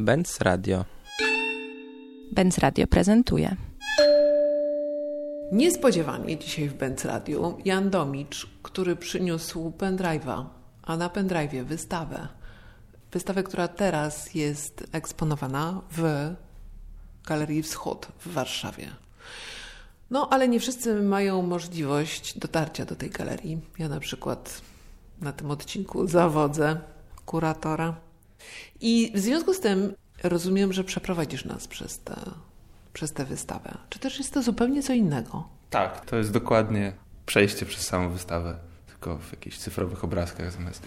Benz Radio. Benz Radio prezentuje. Niespodziewanie dzisiaj w Benz Radio Jan Domicz, który przyniósł pendrive'a, a na pendrive'ie wystawę. Wystawę, która teraz jest eksponowana w Galerii Wschód w Warszawie. No, ale nie wszyscy mają możliwość dotarcia do tej galerii. Ja na przykład na tym odcinku zawodzę kuratora. I w związku z tym rozumiem, że przeprowadzisz nas przez tę przez tę wystawę. Czy też jest to zupełnie co innego? Tak, to jest dokładnie przejście przez samą wystawę, tylko w jakichś cyfrowych obrazkach zamiast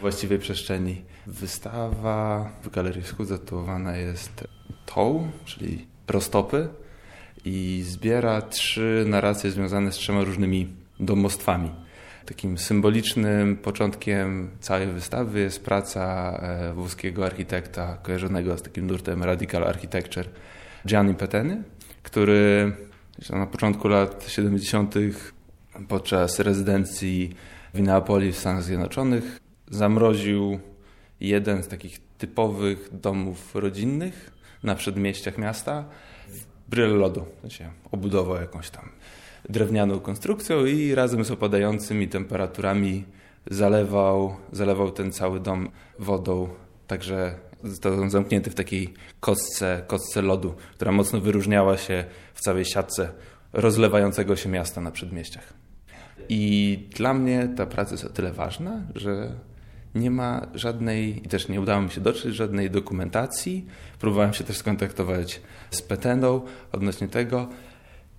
właściwej przestrzeni. Wystawa w Galerii Wschód zatytułowana jest TOW, czyli prostopy i zbiera trzy narracje związane z trzema różnymi domostwami. Takim symbolicznym początkiem całej wystawy jest praca e, włoskiego architekta kojarzonego z takim nurtem Radical Architecture Gianni Peteny, który na początku lat 70. podczas rezydencji w Neapoli w Stanach Zjednoczonych zamroził jeden z takich typowych domów rodzinnych na przedmieściach miasta w bryle lodu. Znaczy obudował jakąś tam drewnianą konstrukcją i razem z opadającymi temperaturami zalewał, zalewał ten cały dom wodą. Także został zamknięty w takiej kostce, kostce lodu, która mocno wyróżniała się w całej siatce rozlewającego się miasta na przedmieściach. I dla mnie ta praca jest o tyle ważna, że nie ma żadnej, i też nie udało mi się dotrzeć żadnej dokumentacji. Próbowałem się też skontaktować z Peteną odnośnie tego,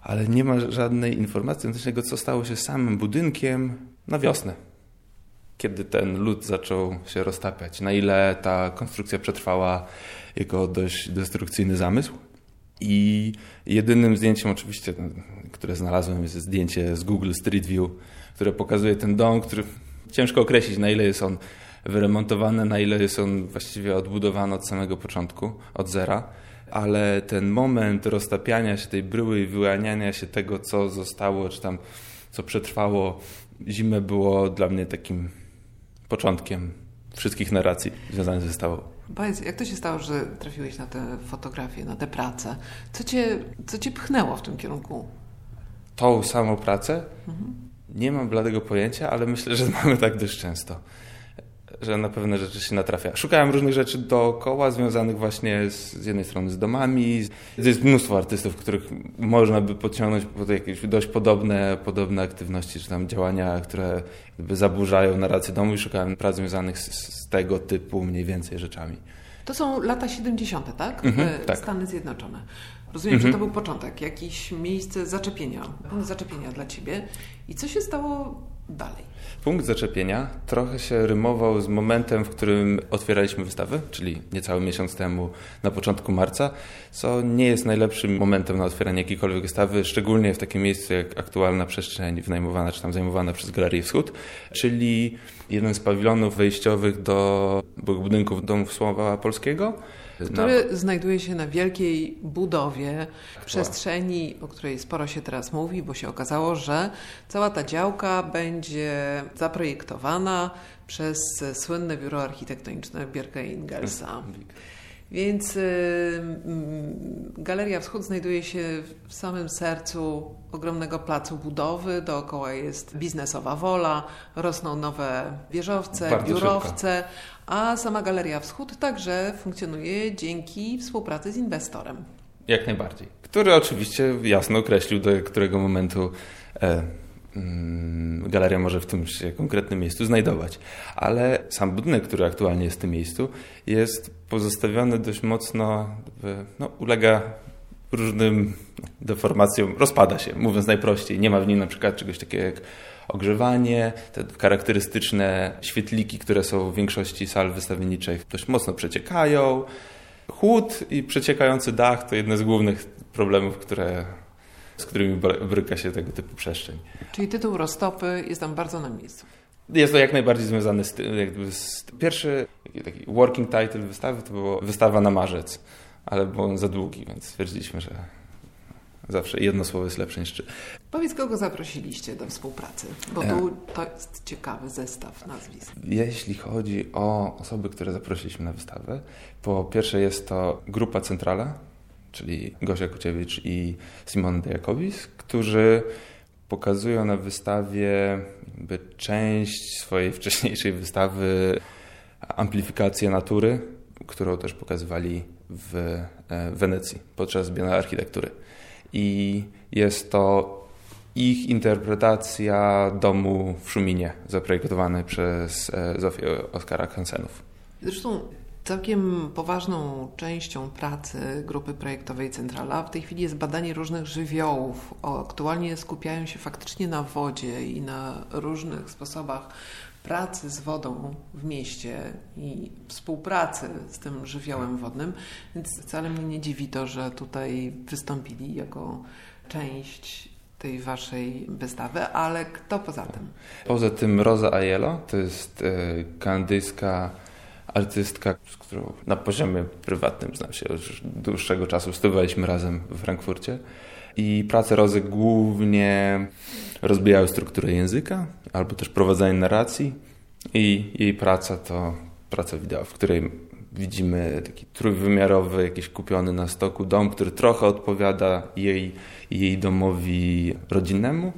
ale nie ma żadnej informacji odnośnie tego, co stało się samym budynkiem na wiosnę, kiedy ten lód zaczął się roztapiać. Na ile ta konstrukcja przetrwała jego dość destrukcyjny zamysł. I jedynym zdjęciem oczywiście, które znalazłem jest zdjęcie z Google Street View, które pokazuje ten dom, który ciężko określić na ile jest on wyremontowany, na ile jest on właściwie odbudowany od samego początku, od zera ale ten moment roztapiania się tej bryły i wyłaniania się tego, co zostało, czy tam co przetrwało zimę, było dla mnie takim początkiem wszystkich narracji związanych ze wystawą. Powiedz, jak to się stało, że trafiłeś na tę fotografię, na tę pracę? Co cię, co cię pchnęło w tym kierunku? Tą samą pracę? Mhm. Nie mam bladego pojęcia, ale myślę, że mamy tak dość często że na pewne rzeczy się natrafia. Szukałem różnych rzeczy dookoła, związanych właśnie z, z jednej strony z domami. Jest mnóstwo artystów, których można by podciągnąć pod jakieś dość podobne, podobne aktywności, czy tam działania, które jakby zaburzają narrację domu i szukałem prac związanych z, z tego typu mniej więcej rzeczami. To są lata 70., tak? Mhm, e, tak. Stany Zjednoczone. Rozumiem, mhm. że to był początek, jakieś miejsce zaczepienia, zaczepienia dla Ciebie. I co się stało dalej? Punkt zaczepienia trochę się rymował z momentem, w którym otwieraliśmy wystawę, czyli niecały miesiąc temu, na początku marca, co nie jest najlepszym momentem na otwieranie jakiejkolwiek wystawy, szczególnie w takim miejscu jak aktualna przestrzeń wynajmowana czy tam zajmowana przez Galerię Wschód, czyli jeden z pawilonów wejściowych do budynków Domów Słowa Polskiego który na... znajduje się na wielkiej budowie w przestrzeni, o której sporo się teraz mówi, bo się okazało, że cała ta działka będzie zaprojektowana przez słynne biuro architektoniczne Bierke Ingelsa. Więc y, mm, Galeria Wschód znajduje się w samym sercu ogromnego placu budowy. Dookoła jest biznesowa wola, rosną nowe wieżowce, Bardzo biurowce, szybko. a sama Galeria Wschód także funkcjonuje dzięki współpracy z inwestorem. Jak najbardziej. Który oczywiście jasno określił, do którego momentu e, galeria może w tym się konkretnym miejscu znajdować. Ale sam budynek, który aktualnie jest w tym miejscu, jest pozostawiony dość mocno, no, ulega różnym deformacjom, rozpada się, mówiąc najprościej. Nie ma w nim na przykład czegoś takiego jak ogrzewanie, te charakterystyczne świetliki, które są w większości sal wystawienniczych, dość mocno przeciekają. Chłód i przeciekający dach to jedne z głównych problemów, które z którymi bryka się tego typu przestrzeń. Czyli tytuł Roztopy jest tam bardzo na miejscu. Jest to jak najbardziej związane z tym. Z... Pierwszy taki working title wystawy to było wystawa na marzec, ale był on za długi, więc stwierdziliśmy, że zawsze jedno słowo jest lepsze niż trzy. Powiedz, kogo zaprosiliście do współpracy, bo tu to jest ciekawy zestaw nazwisk. Jeśli chodzi o osoby, które zaprosiliśmy na wystawę, po pierwsze jest to grupa Centrala, czyli Gosia Kuciewicz i Simon Dejakowicz, którzy pokazują na wystawie jakby część swojej wcześniejszej wystawy amplifikację natury, którą też pokazywali w e, Wenecji podczas Biennale Architektury. I jest to ich interpretacja domu w Szuminie, zaprojektowany przez e, Zofię Oskara Hansenów. Zresztą całkiem poważną częścią pracy grupy projektowej Centrala w tej chwili jest badanie różnych żywiołów. Aktualnie skupiają się faktycznie na wodzie i na różnych sposobach pracy z wodą w mieście i współpracy z tym żywiołem wodnym, więc wcale mnie nie dziwi to, że tutaj wystąpili jako część tej waszej wystawy, ale kto poza tym? Poza tym Rosa Aiello, to jest e, kanadyjska artystka, z którą na poziomie prywatnym znam się już dłuższego czasu. Studiowaliśmy razem w Frankfurcie. I prace Rozy głównie rozbijały strukturę języka, albo też prowadzenie narracji. I jej praca to praca wideo, w której widzimy taki trójwymiarowy, jakiś kupiony na stoku dom, który trochę odpowiada jej, jej domowi rodzinnemu,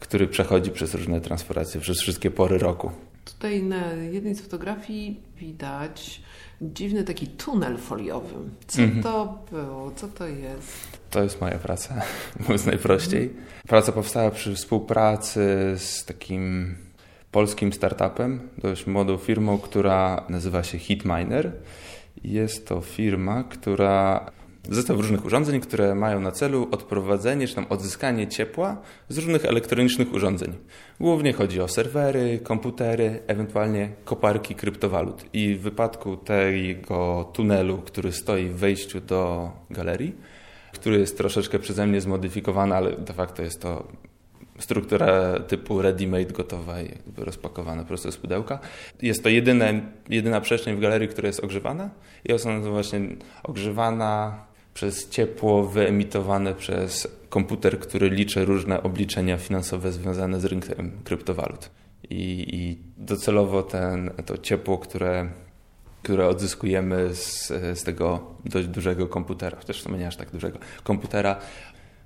który przechodzi przez różne transformacje, przez wszystkie pory roku. Tutaj na jednej z fotografii widać dziwny taki tunel foliowy. Co mm -hmm. to było? Co to jest? To jest moja praca, mówiąc najprościej. Praca powstała przy współpracy z takim polskim startupem, dość młodą firmą, która nazywa się Hitminer. Jest to firma, która zestaw różnych urządzeń, które mają na celu odprowadzenie czy tam odzyskanie ciepła z różnych elektronicznych urządzeń. Głównie chodzi o serwery, komputery, ewentualnie koparki kryptowalut. I w wypadku tego tunelu, który stoi w wejściu do galerii, który jest troszeczkę przeze mnie zmodyfikowany, ale de facto jest to struktura typu ready-made gotowa i jakby rozpakowana prosto z pudełka. Jest to jedyne, jedyna przestrzeń w galerii, która jest ogrzewana i jest ona właśnie ogrzewana przez ciepło wyemitowane przez komputer, który liczy różne obliczenia finansowe związane z rynkiem kryptowalut. I, i docelowo ten, to ciepło, które, które odzyskujemy z, z tego dość dużego komputera, chociaż sumie nie aż tak dużego komputera,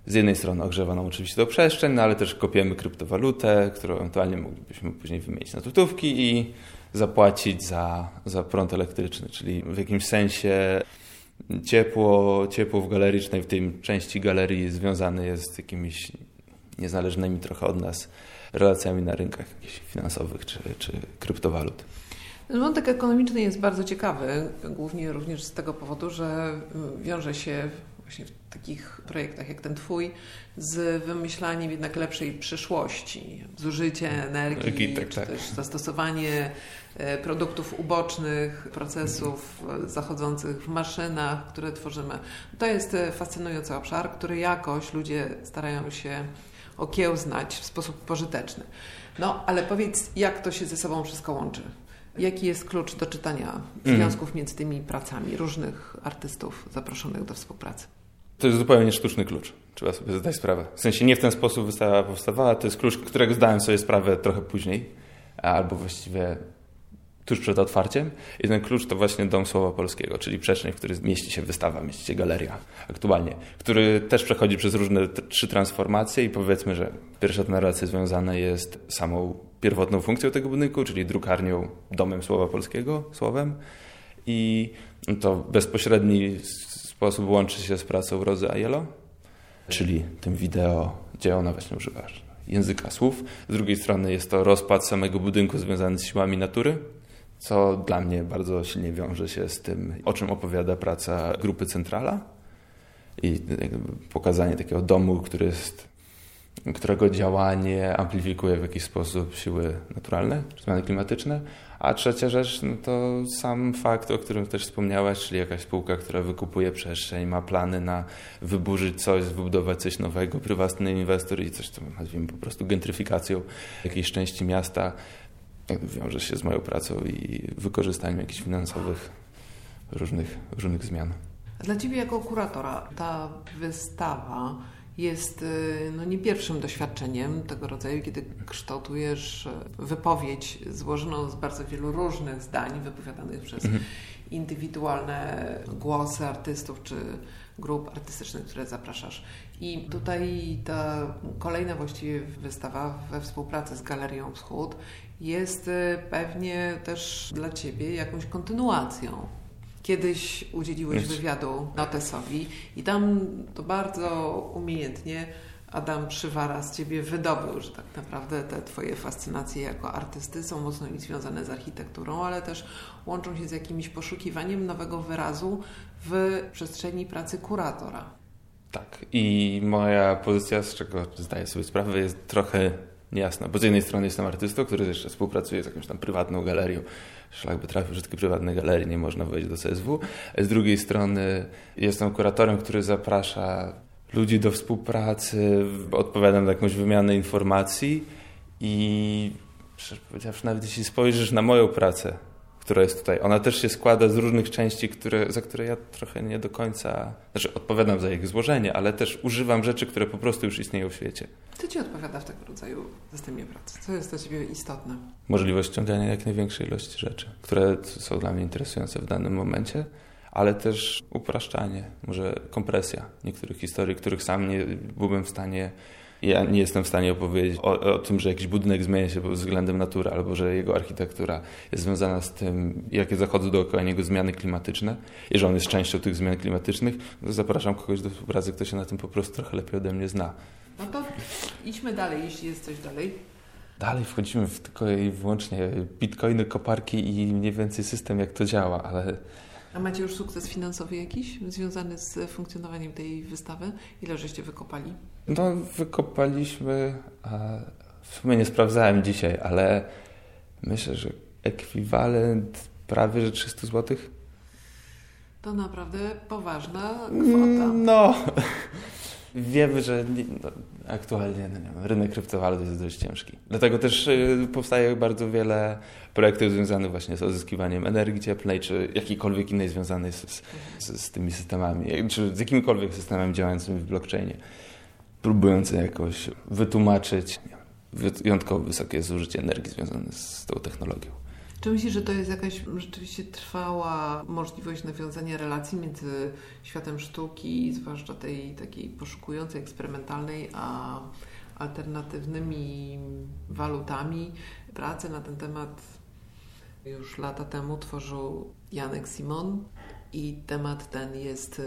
z jednej strony ogrzewa nam oczywiście to przestrzeń, no ale też kopiemy kryptowalutę, którą ewentualnie moglibyśmy później wymienić na złotówki i zapłacić za, za prąd elektryczny, czyli w jakimś sensie ciepło, ciepło w galerii, czy w tej części galerii związane jest z jakimiś niezależnymi trochę od nas relacjami na rynkach finansowych czy, czy kryptowalut. Wątek ekonomiczny jest bardzo ciekawy, głównie również z tego powodu, że wiąże się właśnie w takich projektach jak ten Twój z wymyślaniem jednak lepszej przyszłości, zużycie energii, tak, czy tak. też zastosowanie e, produktów ubocznych, procesów e, zachodzących w maszynach, które tworzymy. To jest e, fascynujący obszar, który jakoś ludzie starają się okiełznać w sposób pożyteczny. No, ale powiedz, jak to się ze sobą wszystko łączy? Jaki jest klucz do czytania mhm. związków mm. między tymi pracami różnych artystów zaproszonych do współpracy? To jest zupełnie sztuczny klucz. Trzeba sobie zdać sprawę. W sensie nie w ten sposób wystawa powstawała. To jest klucz, którego zdałem sobie sprawę trochę później, albo właściwie tuż przed otwarciem. I ten klucz to właśnie Dom Słowa Polskiego, czyli przestrzeń, w której mieści się wystawa, mieści się galeria aktualnie, który też przechodzi przez różne trzy transformacje i powiedzmy, że pierwsza narracja związana jest samą pierwotną funkcją tego budynku, czyli drukarnią Domem Słowa Polskiego, słowem i to bezpośredni sposób łączy się z pracą Rozy Aiello, czyli tym wideo, gdzie ona właśnie używa języka słów. Z drugiej strony jest to rozpad samego budynku związany z siłami natury, co dla mnie bardzo silnie wiąże się z tym, o czym opowiada praca grupy Centrala i pokazanie takiego domu, który jest, którego działanie amplifikuje w jakiś sposób siły naturalne, zmiany klimatyczne, a trzecia rzecz no to sam fakt, o którym też wspomniałaś, czyli jakaś spółka, która wykupuje przestrzeń, ma plany na wyburzyć coś, wybudować coś nowego, prywatny inwestor i coś, co nazwijmy po prostu gentryfikacją jakiejś części miasta, wiąże się z moją pracą i wykorzystaniem jakichś finansowych różnych, różnych zmian. Dla Ciebie jako kuratora ta wystawa jest y, no, nie pierwszym doświadczeniem tego rodzaju, kiedy kształtujesz y, wypowiedź złożoną z bardzo wielu różnych zdań wypowiadanych przez mhm. indywidualne głosy artystów czy grup artystycznych, które zapraszasz. I tutaj ta kolejna właściwie wystawa we współpracy z Galerią Wschód jest y, pewnie też dla Ciebie jakąś kontynuacją Kiedyś udzieliłeś wywiadu Notesowi i tam to bardzo umiejętnie Adam Przywara z Ciebie wydobył, że tak naprawdę te Twoje fascynacje jako artysty są mocno związane z architekturą, ale też łączą się z jakimś poszukiwaniem nowego wyrazu w przestrzeni pracy kuratora. Tak. I moja pozycja, z czego zdaję sobie sprawę, jest trochę niejasna. Bo z jednej strony jestem artystą, który jeszcze współpracuje z jakąś tam prywatną galerią, szlak by trafił, że takie prywatne galerie nie można wejść do CSW. Z drugiej strony jestem kuratorem, który zaprasza ludzi do współpracy, odpowiadam na jakąś wymianę informacji i szczerze nawet jeśli spojrzysz na moją pracę, która jest tutaj. Ona też się składa z różnych części, które, za które ja trochę nie do końca, znaczy odpowiadam za ich złożenie, ale też używam rzeczy, które po prostu już istnieją w świecie. Co Ci odpowiada w tego rodzaju systemie pracy? Co jest dla Ciebie istotne? Możliwość ściągania jak największej ilości rzeczy, które są dla mnie interesujące w danym momencie, ale też upraszczanie, może kompresja niektórych historii, których sam nie byłbym w stanie ja nie jestem w stanie opowiedzieć o, o, tym, że jakiś budynek zmienia się pod względem natury, albo że jego architektura jest związana z tym, jakie zachodzą dookoła niego zmiany klimatyczne i że on jest częścią tych zmian klimatycznych, to zapraszam kogoś do współpracy, kto się na tym po prostu trochę lepiej ode mnie zna. No to idźmy dalej, jeśli jest coś dalej. Dalej wchodzimy w tylko i wyłącznie bitcoiny, koparki i mniej więcej system, jak to działa, ale a macie już sukces finansowy jakiś związany z funkcjonowaniem tej wystawy? Ile żeście wykopali? No, wykopaliśmy, w sumie nie sprawdzałem dzisiaj, ale myślę, że ekwiwalent prawie że 300 zł. To naprawdę poważna kwota. No, wiemy, że no, aktualnie no, rynek kryptowalut jest dość ciężki. Dlatego też y, powstaje bardzo wiele projektów związanych właśnie z odzyskiwaniem energii cieplnej, czy jakiejkolwiek innej związanej z, z, z tymi systemami, czy z jakimikolwiek systemami działającymi w blockchainie, próbujący jakoś wytłumaczyć wyjątkowo wysokie zużycie energii związane z tą technologią. Czy myślisz, że to jest jakaś rzeczywiście trwała możliwość nawiązania relacji między światem sztuki, zwłaszcza tej takiej poszukującej, eksperymentalnej, a alternatywnymi walutami? Pracę na ten temat już lata temu tworzył Janek Simon i temat ten jest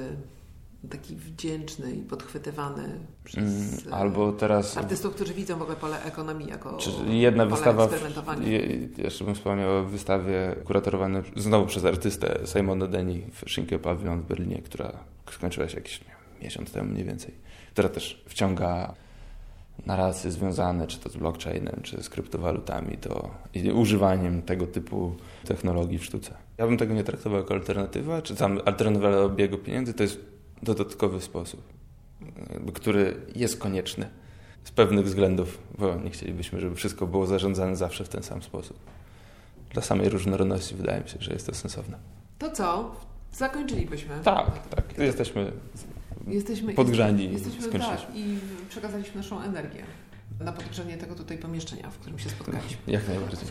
taki wdzięczny i podchwytywany przez mm, albo teraz artystów, którzy widzą w ogóle pole ekonomii jako jedna pole wystawa. W, jeszcze bym wspomniał o wystawie kuratorowanej znowu przez artystę Simona Deni w Schinke Pavilion w Berlinie, która skończyła się jakiś miesiąc temu mniej więcej, która też wciąga narracje związane czy to z blockchainem, czy z kryptowalutami, to używaniem tego typu technologii w sztuce. Ja bym tego nie traktował jako alternatywa, czy tam alternatywa do obiegu pieniędzy to jest dodatkowy sposób, który jest konieczny z pewnych względów, bo nie chcielibyśmy, żeby wszystko było zarządzane zawsze w ten sam sposób. Dla samej różnorodności wydaje mi się, że jest to sensowne. To co? Zakończylibyśmy. Tak, tak. Jesteśmy, jesteśmy podgrzani. Jesteśmy, tak, i przekazaliśmy naszą energię na podgrzanie tego tutaj pomieszczenia, w którym się spotkaliśmy. Jak najbardziej.